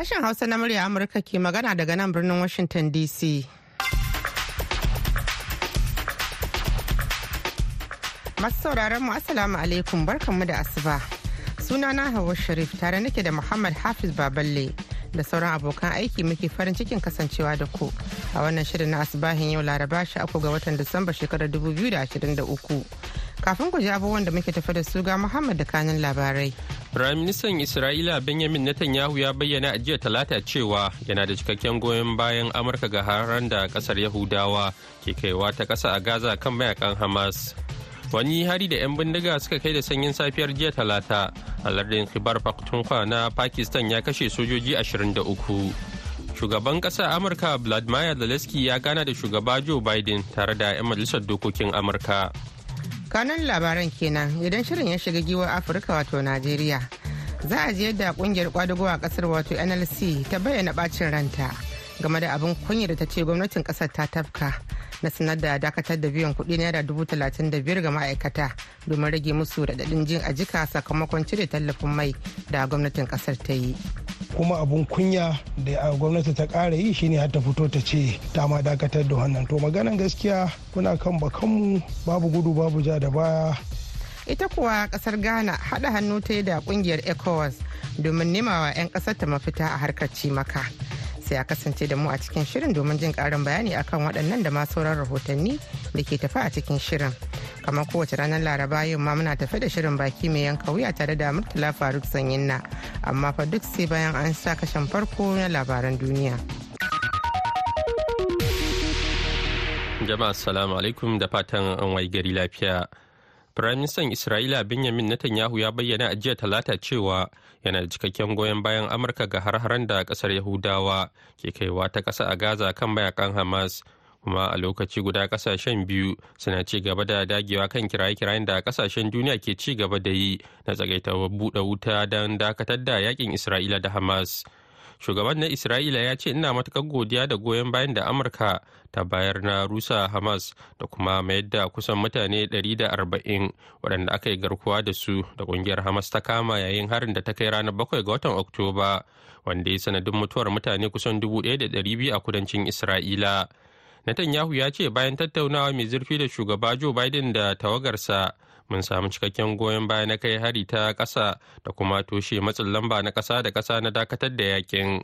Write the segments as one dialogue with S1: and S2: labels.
S1: Sashen Hausa na murya Amurka ke magana daga nan birnin Washington DC. Masu sauraron mu Assalamu alaikum barkanmu da asuba. Sunana Hauwa Sharif tare nake da Muhammad Hafiz Baballe da sauran abokan aiki muke farin cikin kasancewa da ku a wannan shirin na asubahin yau Laraba shi ga watan Disamba shekarar 2023. Kafin ku ji abubuwan da muke tafi da su ga Muhammad da kanin labarai.
S2: Firaministan Isra'ila Benjamin Netanyahu ya bayyana a jiya talata cewa yana da cikakken goyon bayan Amurka ga haran da ƙasar Yahudawa ke kaiwa ta ƙasa a Gaza kan mayaƙan Hamas. Wani hari da 'yan bindiga suka kai da sanyin safiyar jiya talata a lardin Khibar Pakhtunkhwa na Pakistan ya kashe sojoji 23. Shugaban ƙasar Amurka Vladimir Zelensky ya gana da shugaba Joe Biden tare da 'yan majalisar dokokin Amurka.
S1: Kanan labaran kenan. Idan shirin ya shiga giwar afirka wato najeriya za a ji yadda ƙungiyar kwadago a ƙasar wato nlc ta bayyana bacin ranta game da abin kunya da ta ce gwamnatin ƙasar ta tafka. Na sanar da dakatar da biyan kuɗi naira dubu talatin da biyar ga ma'aikata domin rage musu raɗaɗin jin a jika sakamakon cire tallafin mai da gwamnatin ƙasar ta yi.
S3: Kuma abun kunya da gwamnati ta ƙara yi shine har ta fito ta ce ta ma dakatar da wannan. To maganan gaskiya kuna kan bakanmu babu gudu babu ja da baya.
S1: Ita kuwa ƙasar ghana haɗa hannu ta da ƙungiyar ecowas domin nemawa 'yan ƙasar ta mafita a harkar cimaka. Sai a kasance da mu a cikin shirin domin jin ƙarin bayani akan waɗannan da ma sauran rahotanni da ke tafi a cikin shirin. Kamar kowace ranar laraba yau ma muna tafe da shirin baki mai yanka wuya tare da murtala faruk sanyin na amma fa duk sai bayan an sa kashen farko na labaran duniya.
S2: Jama'a assalamu alaikum. Da fatan an wai gari lafiya. Firaministan Isra'ila Benjamin Netanyahu ya bayyana a jiya talata cewa yana da cikakken goyon bayan Amurka ga har-haren da ƙasar Yahudawa ke kaiwa ta ƙasa a Gaza kan mayaƙan Hamas. Kuma a lokaci guda ƙasashen biyu suna ci gaba da dagewa kan kiraye-kirayen da ƙasashen duniya ke ci gaba da yi na tsagaita buɗe wuta don dakatar da yaƙin isra'ila da hamas. Shugaban na isra'ila ya ce ina matuƙar godiya da goyon bayan da amurka ta bayar na rusa hamas da kuma mayar da kusan mutane 140 waɗanda aka yi garkuwa da su da ƙungiyar hamas ta kama yayin harin da ta kai ranar 7 ga watan oktoba wanda ya sanadin mutuwar mutane kusan 1,200 a kudancin isra'ila. Netanyahu ya ce bayan tattaunawa mai zurfi da shugaba Joe Biden da tawagarsa mun samu cikakken goyon baya na kai hari ta ƙasa da kuma toshe matsin lamba na ƙasa da ƙasa na dakatar da yaƙin.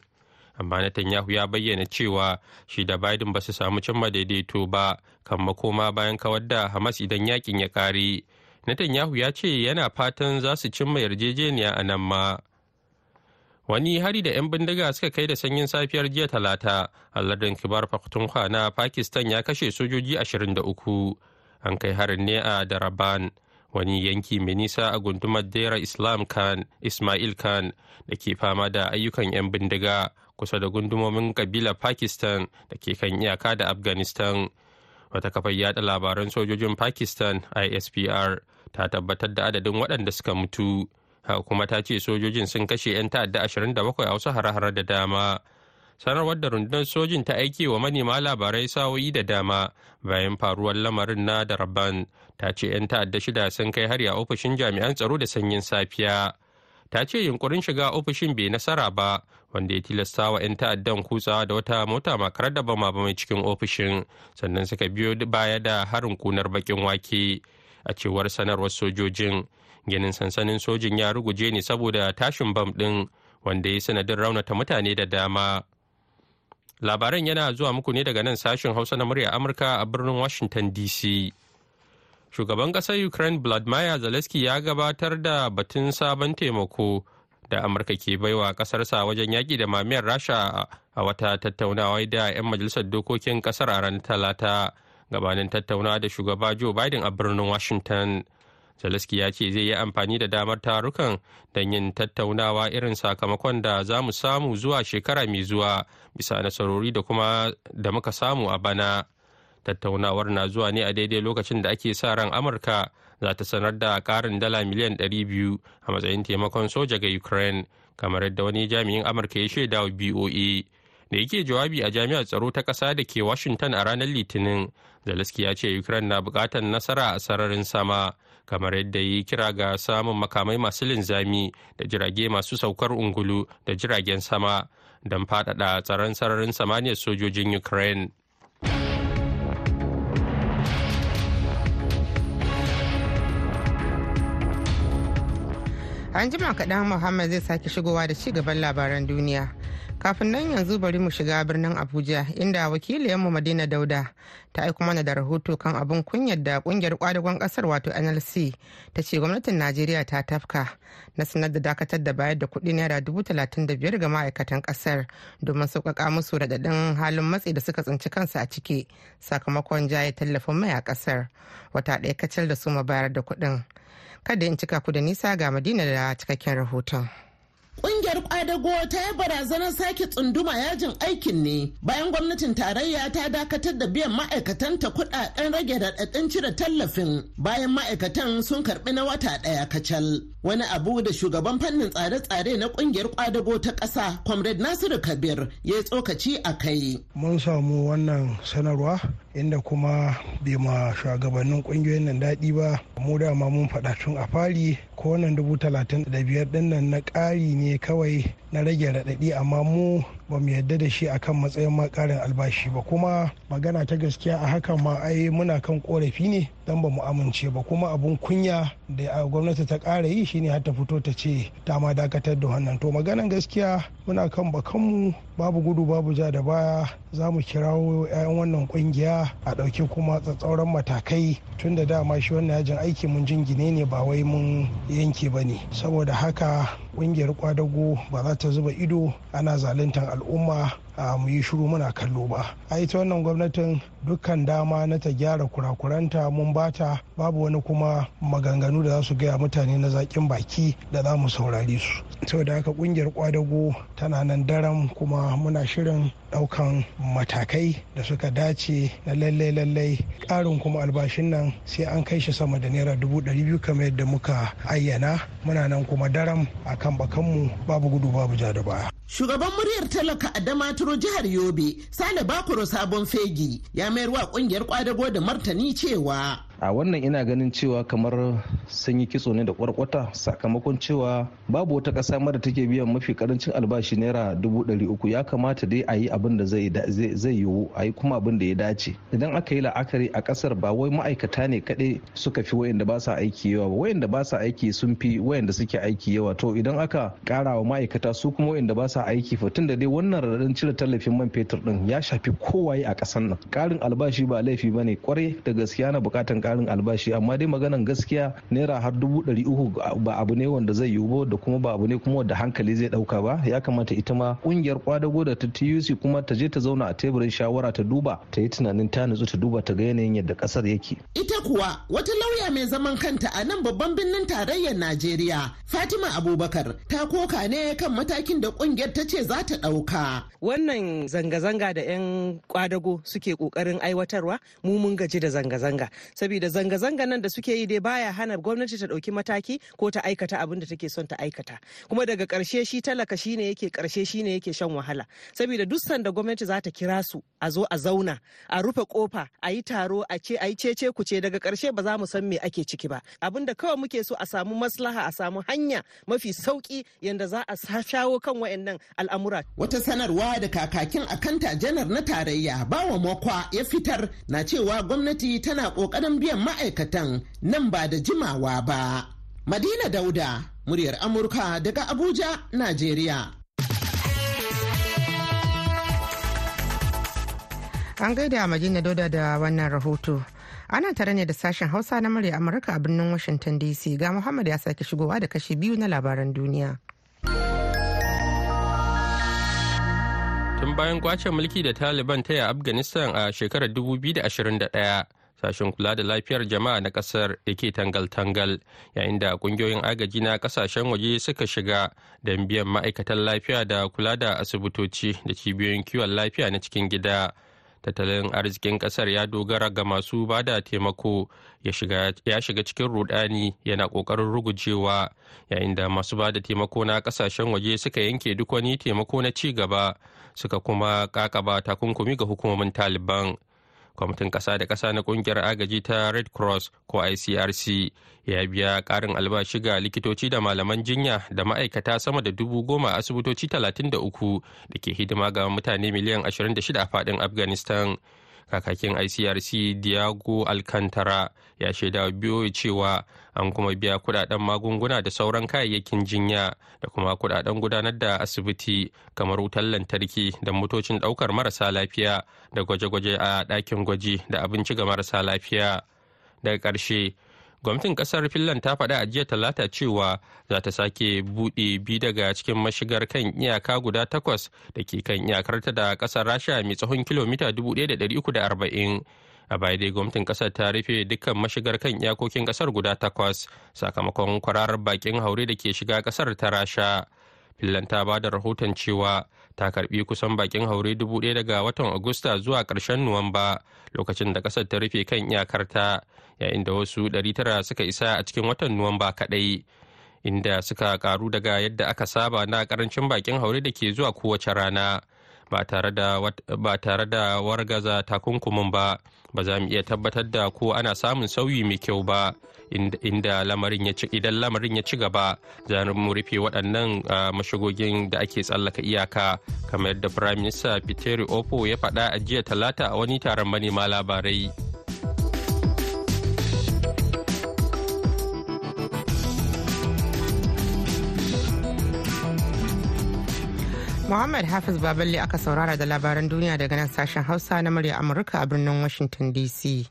S2: Amma Netanyahu ya bayyana cewa shi da Biden ba su samu cimma daidaito ba kan makoma bayan kawar da Hamas idan yaƙin ya ƙare. Netanyahu ya ce yana fatan za su cimma yarjejeniya a nan ma. wani hari da 'yan bindiga suka kai da sanyin safiyar jiya talata a lardin kibar pakhtunkhwa na pakistan ya kashe sojoji 23 an kai harin ne a daraban wani yanki mai nisa a gundumar dera islam khan ismail khan da ke fama da ayyukan 'yan bindiga kusa da gundumomin kabilar pakistan da ke kan iyaka da afghanistan. Wata kafar yada labaran sojojin pakistan ispr ta tabbatar da adadin waɗanda suka mutu. Kuma ta ce sojojin sun kashe 'yan ta'adda 27 a wasu hare-hare da dama. Sanarwar da rundunar sojin ta aiki wa manema labarai sawoyi da dama bayan faruwar lamarin na daraban ta ce 'yan ta'adda shida sun kai hari a ofishin jami'an tsaro da sanyin safiya. Ta ce yunkurin shiga ofishin bai nasara ba wanda ya tilasta wa 'yan ta'addan kutsawa da wata mota makarar da bama mai cikin ofishin sannan suka biyo baya da harin kunar bakin wake. A cewar sanarwar sojojin ginin sansanin sojin ya ruguje ne saboda tashin bam ɗin wanda ya sanadin raunata mutane da dama. Labaran yana zuwa muku ne daga nan sashen hausa na murya amurka a birnin washington dc shugaban ƙasar ukraine vladimir zelensky ya gabatar da batun sabon taimako da amurka ke baiwa ƙasarsa wajen yaƙi da mamiyar rasha a wata tattaunawa da 'yan majalisar dokokin ƙasar a ranar talata gabanin tattaunawa da shugaba joe biden a birnin washington. Zelensky ya ce zai yi amfani da damar tarukan don yin tattaunawa irin sakamakon da za mu samu zuwa shekara mai zuwa bisa nasarori da kuma da muka samu a bana. Tattaunawar na zuwa ne a daidai lokacin da ake sa ran Amurka za ta sanar da karin dala miliyan 200 a matsayin taimakon soja ga Ukraine, kamar yadda wani jami'in Amurka ya shaida wa BOA. Da yake jawabi a jami'ar tsaro ta ƙasa da ke Washington a ranar Litinin, Zelensky ya ce Ukraine na buƙatar nasara a sararin sama. kamar yadda yi kira ga samun makamai masu linzami da jirage masu saukar ungulu da jiragen sama don faɗaɗa tsaron sararin samaniyar sojojin ukraine.
S1: An jima kaɗan muhammad zai sake shigowa da ci gaban labaran duniya. Kafin nan yanzu bari mu shiga birnin abuja inda wakiliyanmu madina dauda ta aiko mana da rahoto kan abin kunyar da ƙungiyar kwadagon ƙasar wato nlc ta ce gwamnatin najeriya ta tafka na sanar da dakatar da bayar da kuɗi naira dubu talatin da biyar ga ma'aikatan ƙasar domin sauƙaƙa musu raɗaɗin halin matsi da suka tsinci kansu a ciki sakamakon jaye tallafin mai a ƙasar wata ɗaya kacal da su ma bayar da kuɗin kada in cika ku da nisa ga madina da cikakken rahoton.
S4: Ƙungiyar ƙwadago ta yi barazanar sake tsunduma yajin aikin ne bayan gwamnatin tarayya ta dakatar da biyan ma'aikatanta kuɗaɗen rage raɗaɗin cire tallafin bayan ma'aikatan sun karɓi na wata ɗaya kacal. Wani abu da shugaban fannin tsare-tsare na ƙungiyar ƙwadago ta ƙasa, Comrade Nasiru Kabir, ya tsokaci a kai.
S3: Mun samu wannan sanarwa inda kuma bai ma shugabannin ƙungiyoyin nan daɗi ba mu dama mun faɗa tun a fari ko wannan dubu talatin da biyar ɗin nan na ƙari ne kawai na rage raɗaɗi amma mu ba mu yadda da shi akan matsayin ma ƙarin albashi ba. Kuma magana ta gaskiya a hakan ma ai muna kan korafi ne dan ba mu amince ba. Kuma abun kunya da gwamnati ta ƙara yi shine har ta fito ta ce ta ma dakatar da wannan. To maganan gaskiya muna kan bakanmu babu gudu babu ja da baya. Za mu kirawo 'ya'yan wannan ƙungiya a ɗauki kuma tsatsauran matakai. Tun da dama shi wannan yajin aiki mun jingine ne ba wai mun yanke ba ne. Saboda haka ƙungiyar kwadago ba za ta zuba ido ana zaluntar al'umma a mu yi shiru muna kallo ba. A ita wannan gwamnatin dukkan dama na ta gyara kurakuranta mun bata babu wani kuma maganganu da za su gaya mutane na zaƙin baki da za mu saurari su. Saboda haka ƙungiyar kwadago tana nan daram kuma muna shirin ɗaukan matakai da suka dace na lallai lallai. Karin kuma albashin nan sai an kai shi sama da naira dubu ɗari biyu kamar yadda muka ayyana. Muna nan kuma daram a kan bakanmu babu gudu babu ja da baya.
S4: Shugaban muryar talaka a Damaturu jihar Yobe, Sale Bakuro Sabon Fegi, ya mayar wa ƙungiyar kwadago da martani cewa
S5: a wannan ina ganin cewa kamar sun yi kitso ne da kwarkwata sakamakon cewa babu wata ƙasa mara take biyan mafi ƙarancin albashi naira dubu ɗari uku. Ya kamata dai a yi abin da zai yiwu a yi kuma abin da ya dace. Idan aka yi la'akari a ƙasar ba wai ma'aikata ne kaɗai suka fi wayanda ba sa aiki yawa ba. Wayanda ba sa aiki sun fi wayanda suke aiki yawa. To idan aka ƙara wa ma'aikata su kuma wayanda ba sa aiki fa tun da dai wannan raɗaɗin cire tallafin man fetur ɗin ya shafi kowaye a ƙasar nan. Ƙarin albashi ba laifi ba ne ƙwarai da gaskiya na buƙatan karin albashi amma dai maganan gaskiya naira har dubu ɗari uku ba abu ne wanda zai yiwu ba da kuma ba abu ne kuma wanda hankali zai ɗauka ba ya kamata ita ma ƙungiyar kwadago da ta tuc kuma ta je ta zauna a teburin shawara ta duba ta yi tunanin ta nutsu ta duba ta ga yanayin yadda ƙasar yake.
S4: ita kuwa wata lauya mai zaman kanta a nan babban birnin tarayyar najeriya fatima abubakar ta koka ne kan matakin da ƙungiyar ta ce za ta ɗauka.
S6: wannan zanga-zanga da 'yan kwadago suke ƙoƙarin aiwatarwa mu mun gaji da zanga-zanga saboda zanga-zanga nan da suke yi dai baya hana gwamnati ta ɗauki mataki ko ta aikata abin da take son ta aikata. Kuma daga ƙarshe shi talaka shine yake ƙarshe shine yake shan wahala. Saboda duk sanda gwamnati za ta kira su a zo a zauna a rufe ƙofa a yi taro a ce a yi cece ku ce daga ƙarshe ba za mu san me ake ciki ba. Abin da kawai muke so a samu maslaha a samu hanya mafi sauƙi yanda za a shawo kan wayannan al'amura.
S4: Wata sanarwa da kakakin akanta janar na tarayya bawa makwa ya fitar na cewa gwamnati tana ƙoƙarin biyan ma'aikatan nan ba da jimawa ba. Madina Dauda, muryar Amurka daga Abuja, Najeriya.
S1: An gaida Madina Dauda da wannan rahoto. Ana tare ne da sashen Hausa na murya Amurka a birnin Washington DC ga Muhammad ya sake shigowa da kashi biyu na labaran duniya.
S2: Tun bayan ƙwace mulki da Taliban ta yi Afghanistan a shekarar 2021 sashen kula da lafiyar jama'a na ƙasar da ke tangal-tangal yayin da ƙungiyoyin agaji na ƙasashen waje suka shiga don biyan ma'aikatan lafiya da kula da asibitoci da cibiyoyin kiwon lafiya na cikin gida. Tattalin arzikin ƙasar ya dogara ga masu ba da taimako ya shiga cikin rudani yana ƙoƙarin rugujewa yayin da masu ba da taimako na ƙasashen waje suka yanke duk wani taimako na ci gaba suka kuma kakaba takunkumi ga hukumomin taliban. Kwamitin ƙasa da ƙasa na ƙungiyar agaji ta red cross ko icrc ya biya ƙarin albashi ga likitoci da malaman jinya da ma'aikata sama da dubu goma a asibitoci 33 da ke hidima ga mutane miliyan 26 a faɗin afghanistan. Kakakin icrc diago alcantara ya shaida biyo cewa an kuma biya kuɗaɗen magunguna da sauran kayayyakin jinya da kuma kuɗaɗen gudanar da asibiti kamar wutar lantarki da motocin ɗaukar marasa lafiya da gwaje-gwaje a ɗakin gwaji da abinci ga marasa lafiya. Daga ƙarshe gwamnatin ƙasar finland ta faɗa a jiya talata cewa za ta sake buɗe bi daga cikin mashigar kan iyaka guda takwas da ke kan iyakarta da ƙasar rasha mai tsawon kilomita 1,340 a baya dai gwamnatin ƙasar ta rufe dukkan mashigar kan iyakokin ƙasar guda takwas sakamakon kwararar bakin haure da ke shiga ƙasar ta rasha. Finland ta ba da rahoton cewa ta karɓi kusan bakin haure dubu ɗaya daga watan agusta zuwa ƙarshen nuwamba lokacin da ƙasar ta rufe kan iyakarta yayin da wasu 900 suka isa a cikin watan nuwamba kaɗai inda suka karu daga yadda aka saba na ƙarancin bakin haure da ke zuwa kowace rana ba tare da wargaza takunkumin ba. Ba za mu iya tabbatar da ko ana samun sauyi mai kyau ba inda lamarin ya ci idan lamarin ya ci gaba za mu rufe waɗannan mashigogin da ake tsallaka iyaka kamar yadda prime minister peter opo ya faɗa a jiya talata a wani taron manema labarai.
S1: Muhammad Hafiz Baballe aka saurara da labaran duniya daga nan sashen Hausa na murya Amurka a birnin Washington DC.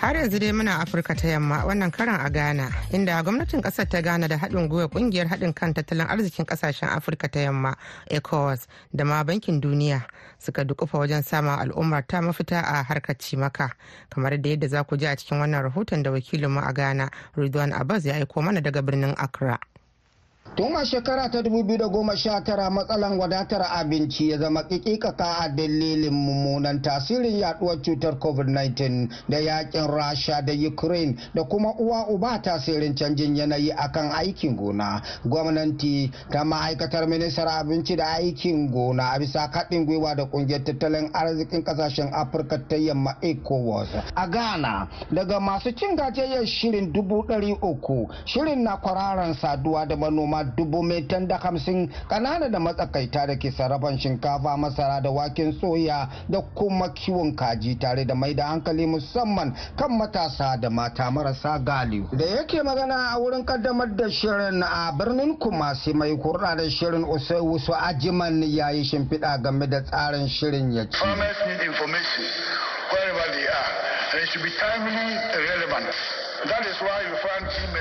S1: Har yanzu dai muna afirka ta yamma wannan karan a ghana inda gwamnatin ƙasar ta ghana da haɗin gwiwa ƙungiyar haɗin kan tattalin arzikin ƙasashen afirka ta yamma ecowas da ma bankin duniya suka dukufa wajen sama al'ummar ta mafita a harkar cimaka. Kamar da yadda za ku ji a cikin wannan rahoton da wakilinmu a ghana ridwan abbas ya aiko mana daga birnin accra.
S7: Tun a shekara ta 2019 matsalan wadatar abinci ya zama kikikaka a dalilin mummunan tasirin yaduwar cutar COVID-19 da yaƙin Rasha da Ukraine da kuma uwa uba tasirin canjin yanayi akan aikin gona. Gwamnati ta ma'aikatar ministar abinci da aikin gona a bisa kaɗin gwiwa da ƙungiyar tattalin arzikin ƙasashen Afirka ta yamma ECOWAS. A Ghana daga masu cin gajiyar shirin dubu uku shirin na kwararan saduwa da manoma dubu metan da hamsin kanana da matsakaita da ke sarrafan shinkafa masara da waken soya da kuma kiwon kaji tare da mai da hankali musamman kan matasa da mata marasa galiu da yake magana a wurin kaddamar da shirin a birnin kumasi mai kurɗa da shirin usai wasu ajiman ya yi shimfiɗa game da tsarin shirin ya ce.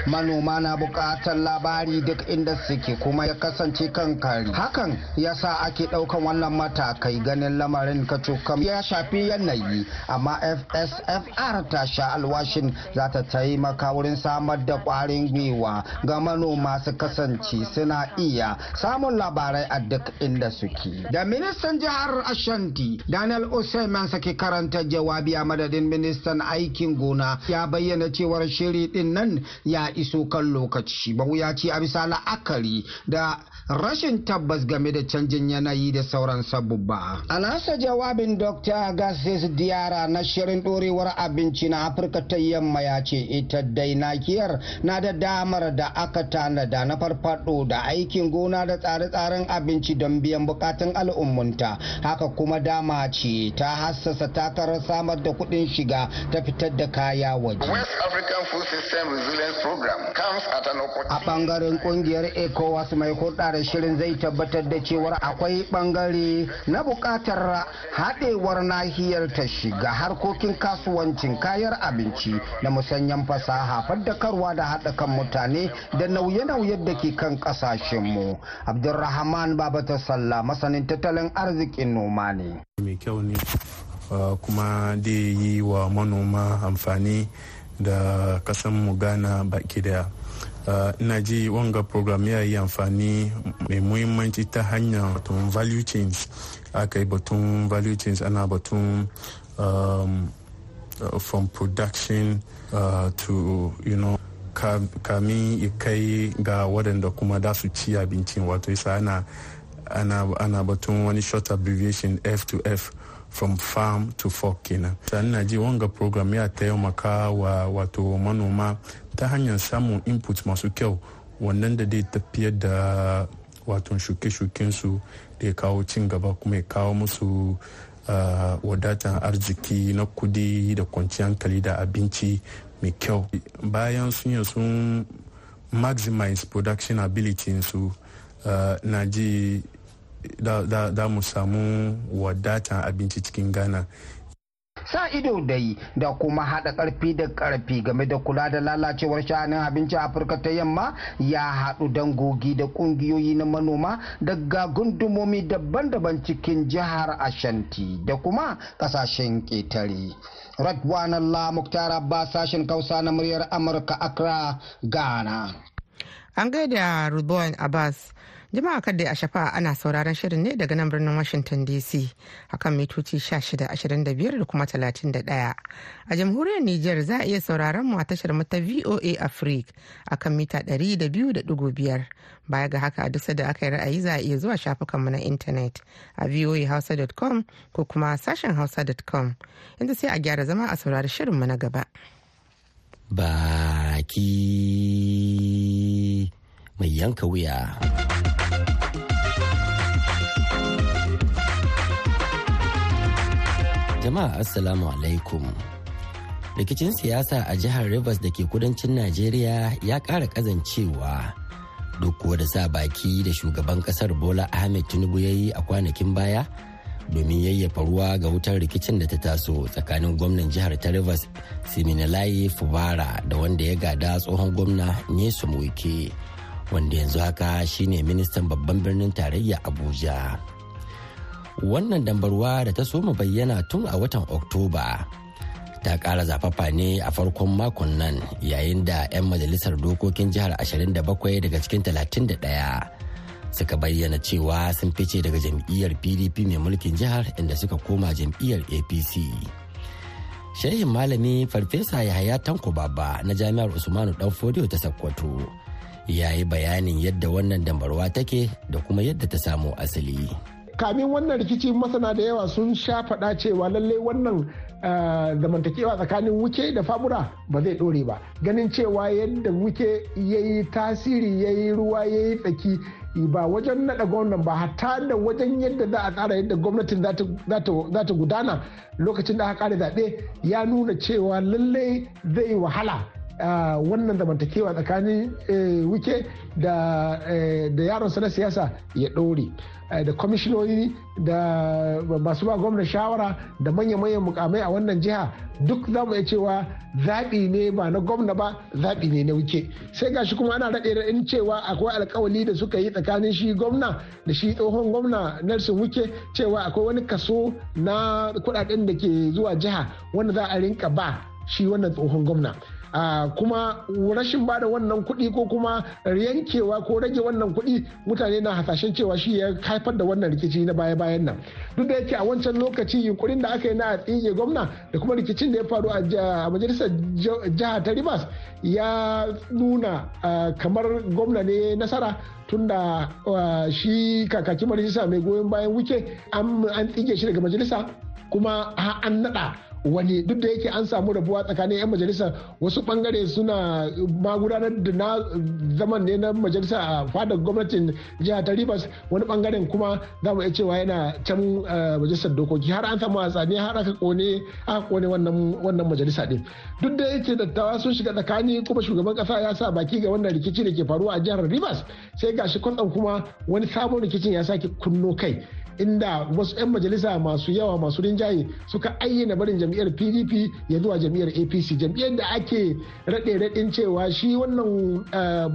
S7: Manoma na buƙatar labari duk inda suke kuma ya kasance kan kari. Hakan ya sa ake ɗaukan wannan matakai ganin lamarin kacokam ya shafi yanayi amma fsfr ta sha alwashin za ta taimaka wurin samar da kwarin gwiwa ga manoma su kasance suna iya samun labarai a duk inda suke. Da ministan jihar ashanti daniel oseman sake karanta jawabi a madadin ministan aikin gona ya bayyana cewar shiri ɗin nan ya iso kan lokaci. Mawuyaci a bisa la'akari da rashin tabbas game da canjin yanayi da sauran sabubba. A nasa jawabin Dr. Gassis Diara na shirin ɗorewar abinci na Afirka ta yamma ya ce ita dai nakiyar na da damar da aka tanada na farfado da aikin gona da tsare-tsaren abinci don biyan bukatun al'ummunta. Haka kuma dama ce ta hassasa takarar samar da kuɗin shiga ta fitar da kaya waje. A ɓangaren ƙungiyar ECOWAS mai hulɗa da shirin zai tabbatar da cewar akwai ɓangare na buƙatar haɗewar nahiyar ta shiga harkokin kasuwancin kayan abinci da musanyen fasaha faddakarwa da haɗa kan mutane da nauye-nauye da ke kan ƙasashenmu. Abdulrahman Babata Sallah masanin tattalin arzikin noma ne.
S8: Mai kyau ne kuma da yi wa manoma amfani da kasan mu Ghana baki ɗaya. ina ji wanga program ya yi amfani mai muhimmanci ta hanyar batun value chains aka yi batun value chains ana batun um, uh, from production uh, to you know kamin kai ga waɗanda kuma da su ci abincin wato isa ana ana batun wani short abbreviation f to f from farm to fork kenan sannan na ji wanga program ya taimaka wa wato manoma ta hanyar samun input masu kyau wannan da dai tafiyar da wato shuke-shukensu da ya kawo cin gaba kuma ya kawo musu uh, wadatan arziki na kuɗi da kwanciyar hankali da abinci mai kyau. Bayan sun yi sun maximize production ability su uh, na ji da, da, da mu samu wadatan abinci cikin ghana.
S7: Sa ido dai da kuma haɗa ƙarfi da ƙarfi game da kula da lalacewar sha'anin abinci a afirka ta yamma ya haɗu dangogi da ƙungiyoyi na manoma daga gundumomi daban-daban cikin jihar ashanti da kuma ƙasashen ƙetare. Radwan allah muktar abbas sashen kausa na muryar amurka accra ghana.
S1: An gaida rubon abbas. Jama'a kadda a shafa ana sauraron shirin ne daga nan birnin washington dc akan mitoci 1625 da kuma 31 a jamhuriyar niger za a iya sauraron mu a tashar mata voa africa akan mita 200.5 baya ga haka a duk da aka yi ra'ayi za a iya zuwa shafukanmu na intanet a voahausa.com ko kuma sashen hausa.com yanzu sai a gyara zama a saurari shirinmu na gaba.
S9: Baki mai yanka wuya. Jama'a Assalamu alaikum. Rikicin siyasa a jihar Rivers da ke kudancin Najeriya ya ƙara ƙazancewa duk kuwa da sa baki da shugaban ƙasar Bola Ahmed Tinubu ya yi a kwanakin baya domin yayyafa ruwa ga wutar rikicin da ta taso tsakanin gwamnan jihar ta Rivers Siminalayi Fubara da wanda ya gada tsohon gwamna Nyesom Wike wanda yanzu haka shine ministan babban birnin tarayya Abuja. Wannan dambarwa da ta soma bayyana tun a watan oktoba ta ƙara zafafa ne a farkon makon nan yayin da 'yan majalisar dokokin jihar 27 daga cikin 31 suka bayyana cewa sun fice daga jam'iyyar pdp mai mulkin jihar inda suka koma jam'iyyar apc shehin malami farfesa yahaya tanko baba na jami'ar usmanu dan fodiyo ta sakkwato ya yi bayanin yadda wannan dambarwa take da kuma yadda ta samo asali.
S10: Kamin wannan rikici masana da yawa sun sha faɗa cewa lallai wannan zamantakewa tsakanin wuke da fabura ba zai ɗore ba. Ganin cewa yadda wuke ya yi tasiri ya yi ruwa ya yi tsaki ba wajen naɗa gwamnan ba hatta da wajen yadda za a tsara yadda gwamnatin za ta gudana lokacin da aka kare zaɓe ya nuna cewa lallai zai wahala. Wannan zamantakewa tsakanin uh, wike da uh, yaronsa na siyasa ya ɗore. Da kwamishinoni da masu ba gwamna shawara da manya-manyan mukamai a wannan jiha duk za mu iya cewa zaɓi ne ba na gwamna ba zaɓi ne na wuke sai gashi kuma ana raɗe raɗin cewa akwai alkawali da suka yi tsakanin shi gwamna da shi tsohon gwamna nelson wuke cewa akwai wani kaso na kuɗaɗen da ke zuwa jiha wanda za a rinka ba shi wannan tsohon gwamna. Kuma rashin ba da wannan kuɗi ko kuma yankewa ko rage wannan kuɗi mutane na hasashen cewa shi ya haifar da wannan rikici na baya-bayan nan. Duk da yake a wancan lokaci yunkurin da aka yi na tsige gwamna da kuma rikicin da ya faru a majalisar jihar ta rivers ya nuna kamar gwamna ne nasara tunda shi kakakin majalisa mai goyon bayan wike an tsige shi daga majalisa kuma an naɗa wani duk da yake an samu rabuwa tsakanin 'yan majalisa wasu ɓangare suna ma gudanar da na zaman ne na majalisa a fadar gwamnatin jihar ta rivers. Wani ɓangaren kuma za mu iya cewa yana can majalisar dokoki. Har an samu hatsani har aka ƙone aka ƙone wannan majalisa din. Duk da yake dattawa sun shiga tsakani kuma shugaban kasa ya sa baki ga wannan rikici da ke faruwa a jihar rivers sai gashi kwatsam kuma wani sabon rikicin ya sake kunno kai. Inda wasu 'yan majalisa masu yawa masu rinjaye suka ayyana barin jam'iyyar pdp ya zuwa jam'iyyar apc jam'iyyar da ake raɗe raɗin cewa shi wannan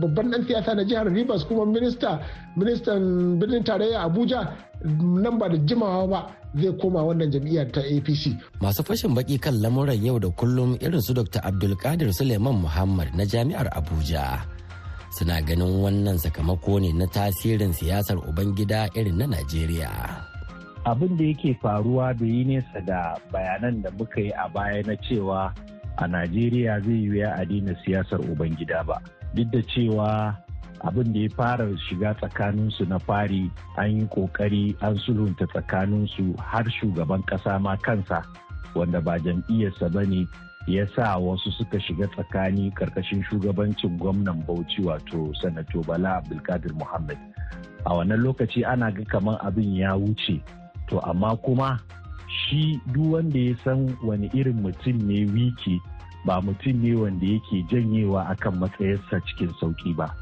S10: babban ɗan siyasa na jihar rivers kuma minista ministan birnin tarayya abuja nan ba da jimawa ba zai koma wannan jam'iyyar ta apc
S9: masu fashin baki kan lamuran yau da kullum irin su dr abdulkadir suleiman muhammad na jami'ar abuja. Suna ganin wannan sakamako ne na tasirin siyasar ubangida irin na najeriya.
S11: Abin da yake faruwa da yi nesa da bayanan da muka yi a baya na cewa a najeriya zai yi a daina siyasar ubangida ba. Duk da cewa abin da ya fara shiga tsakaninsu na fari an yi ƙoƙari an sulhunta tsakaninsu har shugaban kasa ma kansa wanda ba jam'iyyarsa ba ne ya sa wasu suka shiga tsakani ƙarƙashin shugabancin gwamnan bauchi wato sanato bala abdulkadir muhammad. A wannan lokaci ana ga kamar abin ya wuce. To amma kuma shi duk wanda ya san wani irin mutum ne wiki ba mutum ne wanda yake janyewa akan matsayarsa cikin sauƙi ba.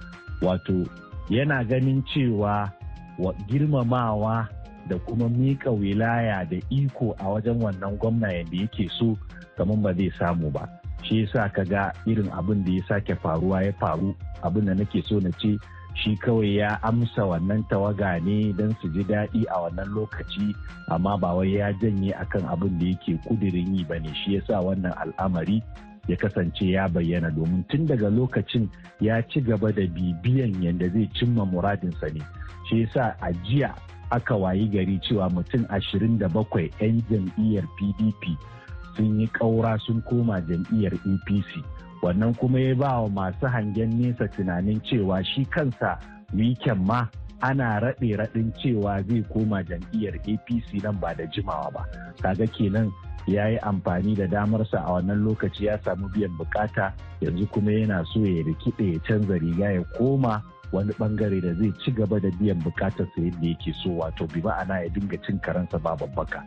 S11: Wato yana ganin cewa wa girmamawa da kuma miƙa wilaya da iko a wajen wannan gwamna yadda yake so kamar ba zai samu ba. Shi yasa ka ga irin abin da ya sake faruwa ya faru. Abin da nake so na ce shi kawai ya amsa wannan tawaga ne don su ji daɗi a wannan lokaci amma ba wai ya janye akan abin da yake kudirin yi ba ne. Shi yasa wannan al'amari ya kasance ya bayyana domin tun daga lokacin ya ci gaba da bibiyan yadda zai cimma muradinsa ne. Shi yasa a jiya aka wayi gari cewa mutum 27 'yan jam'iyyar pdp sun yi ƙaura sun koma jam'iyyar apc wannan kuma ya ba wa masu hangen nesa tunanin cewa shi kansa wiken ma ana raɗe raɗin cewa zai koma jam'iyyar apc nan ba da jimawa ba. Kaga kenan ya yi amfani da damarsa a wannan lokaci ya samu biyan buƙata yanzu kuma yana so ya rikide ya canza riga ya koma wani ɓangare da zai ci gaba da biyan bukatarsa yadda yake so wato bi ma'ana ya dinga cin karansa ba babbaka.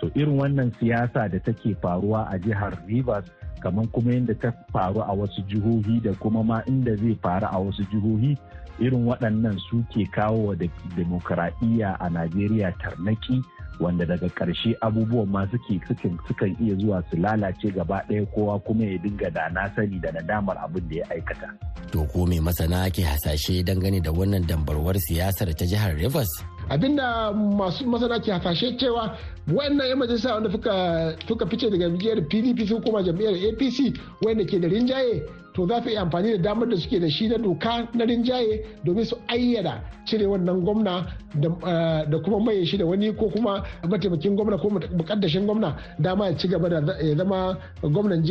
S11: To irin wannan siyasa da take faruwa a jihar rivers kamar kuma yadda ta faru a wasu jihohi da kuma ma inda zai faru a wasu jihohi irin waɗannan su ke kawo wa demokuraɗiyya a najeriya tarnaki. Wanda daga ƙarshe abubuwan ma suke sukan iya zuwa su lalace gaba ɗaya kowa kuma ya dinga da na sani da nadamar abin da ya aikata.
S9: To ko mai masana ke hasashe dangane da wannan dambarwar siyasar ta jihar Rivers?
S10: abin da masu masana ke hasashe cewa wayannan yan majalisa wanda suka fice daga jam'iyyar pdp sun koma jam'iyyar apc wanda ke da rinjaye to za su iya amfani da damar da suke da shi na doka na rinjaye domin su ayyana cire wannan gwamna da kuma maye shi da wani ko kuma mataimakin gwamna ko mukaddashin gwamna dama ya ci gaba da zama gwamnan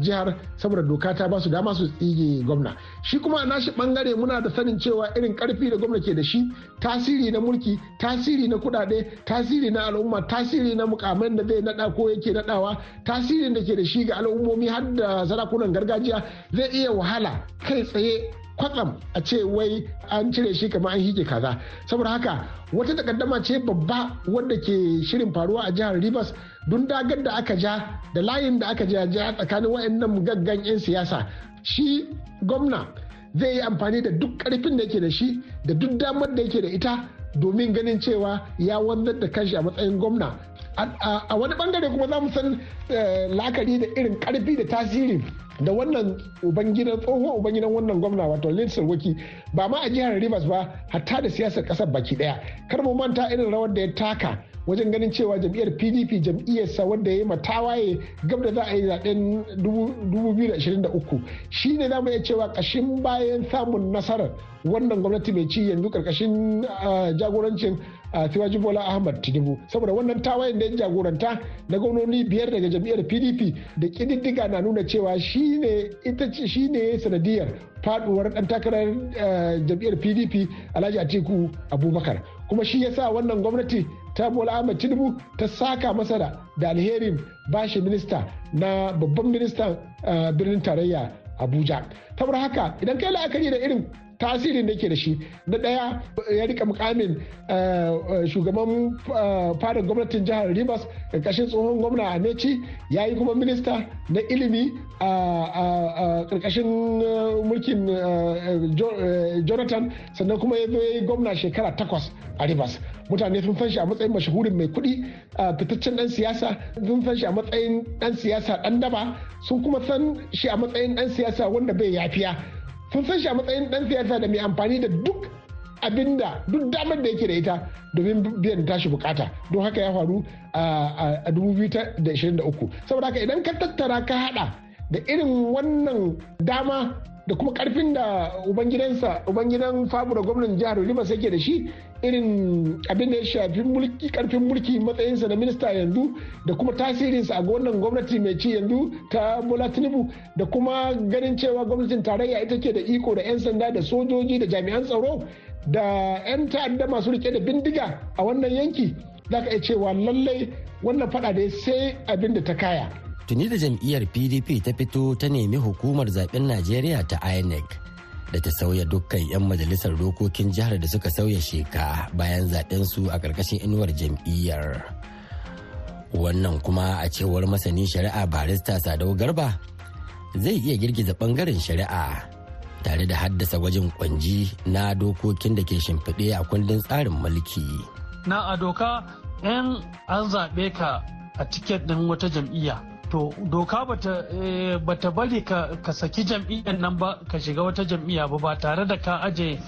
S10: jihar saboda doka ta ba su dama su tsige gwamna. Shi kuma a nashi ɓangare muna da sanin cewa irin ƙarfi da gwamna ke da shi tasiri na mulki tasiri na kudade tasiri na al'umma tasiri na mukamai da zai nada ko yake nadawa tasirin da ke da shi ga al'ummomi har da sarakunan gargajiya zai iya wahala kai tsaye kwatsam a ce wai an cire shi kamar an hige kaza. Saboda haka wata takaddama ce babba wadda ke shirin faruwa a jihar rivers don dagar da aka ja da layin da aka ja tsakanin wayannan gaggan 'yan siyasa. Shi gwamna zai yi amfani da duk ƙarfin da yake da shi da duk damar da yake da ita domin ganin cewa ya wanzar da kanshi a matsayin gwamna. A wani ɓangare kuma za mu san la'akari da irin ƙarfi da tasiri da wannan ubangidan tsohon ubangidan wannan gwamna wato lindsay waki ba ma a jihar rivers ba hatta da siyasar ƙasar baki ɗaya kar mu manta irin rawar da ya taka wajen ganin cewa jam'iyyar pdp jam'iyyarsa wanda ya yi matawaye gab da za a yi zaɓen 2023 shi ne za mu iya cewa kashin bayan samun nasarar wannan gwamnati mai ci yanzu ƙarƙashin jagorancin Tiwaji Bola Ahmad Tinubu saboda wannan tawayen da ya jagoranta na gwamnoni biyar daga jam'iyyar PDP da kididdiga na nuna cewa shi ne ita shi ne sanadiyar faduwar dan takarar jam'iyyar PDP Alhaji Atiku Abubakar. Kuma shi yasa wannan gwamnati ta Bola Ahmad Tinubu ta saka masa da alherin bashi minista na babban ministan birnin tarayya Abuja. Saboda haka idan kai la'akari da irin tasirin da ke da shi. Na ɗaya ya riƙa mukamin shugaban fadar gwamnatin jihar rivers ƙarƙashin tsohon gwamna amechi. Ya yi kuma minista na ilimi a ƙarƙashin mulkin jonathan. Sannan kuma ya yi gwamna shekara takwas a rivers. Mutane sun san shi a matsayin mashahurin mai kuɗi fitaccen ɗan siyasa. Sun san shi a matsayin ɗan siyasa ɗan daba. Sun kuma san shi a matsayin ɗan siyasa wanda bai yafiya. Sun san shi a matsayin dan siyasa da mai amfani da duk abin da duk damar da yake da ita domin biyan tashi buƙata. Don haka ya faru a 2023 saboda haka idan ka tattara ka hada da irin wannan dama da kuma ƙarfin da ubangidansa ubangidan famu da gwamnan jihar rivers yake da shi irin abin da ya shafi mulki ƙarfin mulki matsayinsa na minista yanzu da kuma tasirinsa a wannan gwamnati mai ci yanzu ta bola tinubu da kuma ganin cewa gwamnatin tarayya ita ke da iko da 'yan sanda da sojoji da jami'an tsaro da 'yan ta'adda masu riƙe da bindiga a wannan yanki. Za ka iya cewa lallai wannan fada da sai abin da ta kaya.
S9: Tuni da jam'iyyar pdp ta fito ta nemi hukumar zaɓen najeriya ta inec da ta sauya dukkan 'yan majalisar dokokin jihar da suka sauya sheka bayan zaɓen su a ƙarƙashin inuwar jam'iyyar. Wannan kuma a cewar masanin shari'a barista sadau garba zai iya girgiza ɓangaren shari'a tare da haddasa gwajin kwanji na dokokin da ke shimfiɗe a kundin tsarin mulki.
S12: Na a doka 'yan an zaɓe ka a tiket ɗin wata jam'iyya to doka bata bata bari ka, saki jam'iyyar nan ba ka shiga wata jam'iyya ba ba tare da ka aje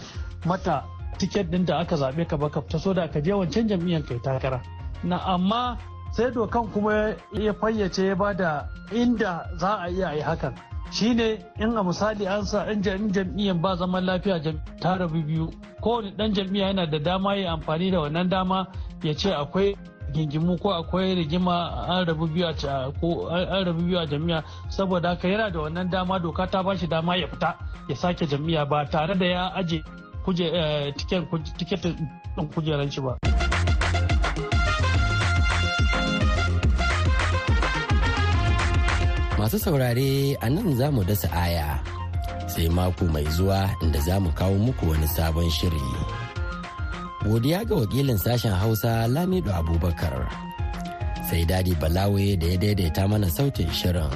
S12: mata tiket din da aka zaɓe ka ba ka fita so da ka je wancan jam'iyyar kai takara. Na amma sai dokan kuma ya fayyace ya ba da inda za a iya yi hakan. Shine in a misali an sa in jam'iyyar ba zaman lafiya ta rabu biyu kowane dan jam'iyya yana da dama ya amfani da wannan dama ya ce akwai gingimu ko akwai rigima an rabu biyu a jami'a saboda haka yana da wannan dama doka ta ba shi dama ya fita ya sake jami'a ba tare da ya aje tiketin ɗin kujeran shi ba.
S9: Masu saurare a nan za mu dasa aya sai mako mai zuwa inda za mu kawo muku wani sabon shiri. Godiya ga wakilin sashen hausa lamido abubakar. Sai daɗi balawe da ya daidaita mana sautin shirin.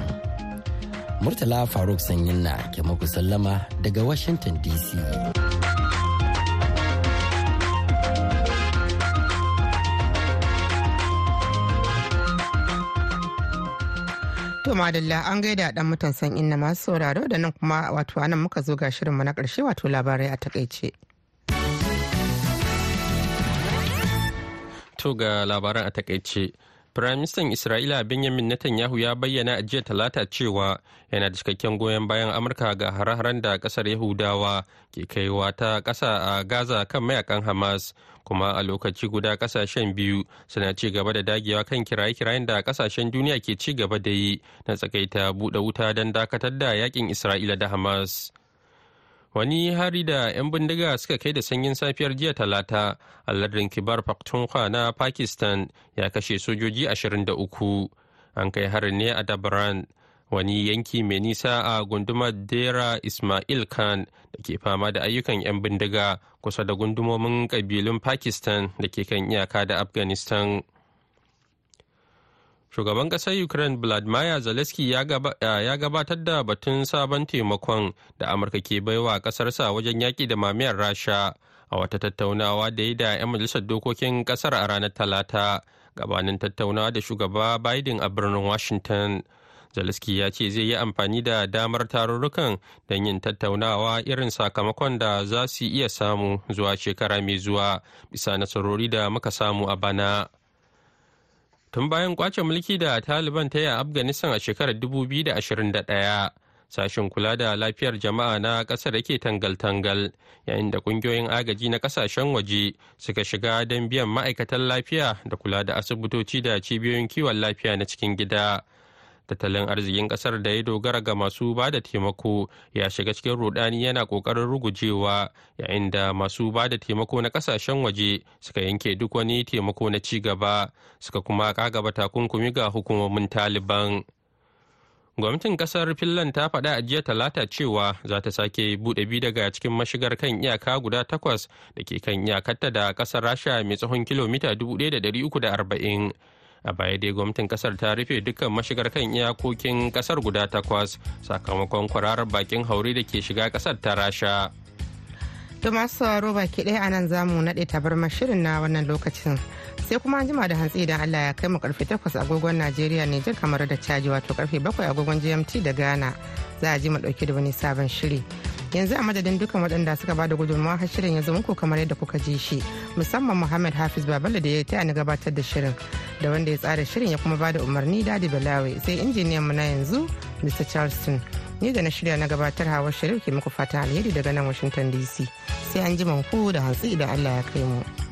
S9: Murtala faruk sanyin na ke muku sallama daga washington dc
S1: madalla an gaida dan mutan san inna masu sauraro da nan kuma wato a nan muka zo ga shirinmu na ƙarshe wato labarai a taƙaice.
S2: To ga labaran a taƙaice. Firaministan Isra'ila Benjamin Netanyahu ya bayyana a jiya talata cewa yana da cikakken goyon bayan Amurka ga hare-haren da ƙasar Yahudawa ke kaiwa ta ƙasa a Gaza kan mayaƙan Hamas. Kuma a lokaci guda ƙasashen biyu suna ci gaba da dagewa kan kiraye-kirayen da ƙasashen duniya ke ci gaba da yi na tsakaita buɗe wuta don dakatar da yaƙin Isra'ila da Hamas. Wani hari da 'yan bindiga suka kai da sanyin safiyar jiya talata a lardin kibar pakhtunkhwa na pakistan ya kashe sojoji 23 an kai harin ne a dabran wani yanki mai nisa a gundumar dera ismail khan da ke fama da ayyukan 'yan bindiga kusa da gundumomin kabilun pakistan da ke kan iyaka da afghanistan. Shugaban ƙasar ukraine vladimir zelensky ya gabatar da batun sabon taimakon da amurka ke baiwa ƙasarsa wajen yaƙi da mamayar rasha a wata tattaunawa da ya da 'yan majalisar dokokin ƙasar a ranar talata gabanin tattaunawa da shugaba biden a birnin washington zelensky ya ce zai yi amfani da damar tarurrukan don yin tattaunawa irin sakamakon da za su iya samu zuwa shekara mai zuwa bisa nasarori da muka samu a bana. Tun bayan ƙwace mulki da taliban ta yi a afghanistan a shekarar 2021 sashen kula da lafiyar jama'a na ƙasar yake tangal-tangal yayin da ƙungiyoyin agaji na ƙasashen waje suka shiga don biyan ma'aikatan lafiya da kula da asibitoci da cibiyoyin kiwon lafiya na cikin gida. Tattalin arzikin ƙasar da ya dogara ga masu ba da taimako ya shiga cikin rudani yana ƙoƙarin rugujewa yayin da masu ba da taimako na ƙasashen waje suka yanke duk wani taimako na ci gaba suka kuma kagaba takunkumi ga hukumomin taliban. Gwamnatin ƙasar finland ta faɗa a jiya talata cewa za ta sake buɗe bi daga cikin mashigar kan iyaka guda takwas da ke kan iyakarta da ƙasar rasha mai tsawon kilomita 1340 a baya dai gwamnatin ƙasar ta rufe dukkan mashigar kan iyakokin ƙasar guda takwas sakamakon kwararar bakin haure da ke shiga ƙasar ta rasha.
S1: To masu sauraro baki ɗaya a nan za mu naɗe tabarmar shirin na wannan lokacin. Sai kuma an jima da hantsi idan Allah ya kai mu ƙarfe 8 agogon Najeriya Nijar kamar da caji wato ƙarfe 7 agogon GMT da Ghana. Za a ji mu ɗauke da wani sabon shiri. Yanzu a madadin dukkan waɗanda suka ba da gudunmawa har shirin ya muku kamar yadda kuka ji shi. Musamman Muhammad Hafiz Babala da ya taya ni gabatar da shirin. Da wanda ya tsara shirin ya kuma ba da umarni Dadi Balawe sai injiniyan mu na yanzu Mr. Charleston ni da na shirya na gabatar hawa sharif ke muku fata alheri daga nan washington dc sai an ji ku da hantsi idan allah ya kai mu.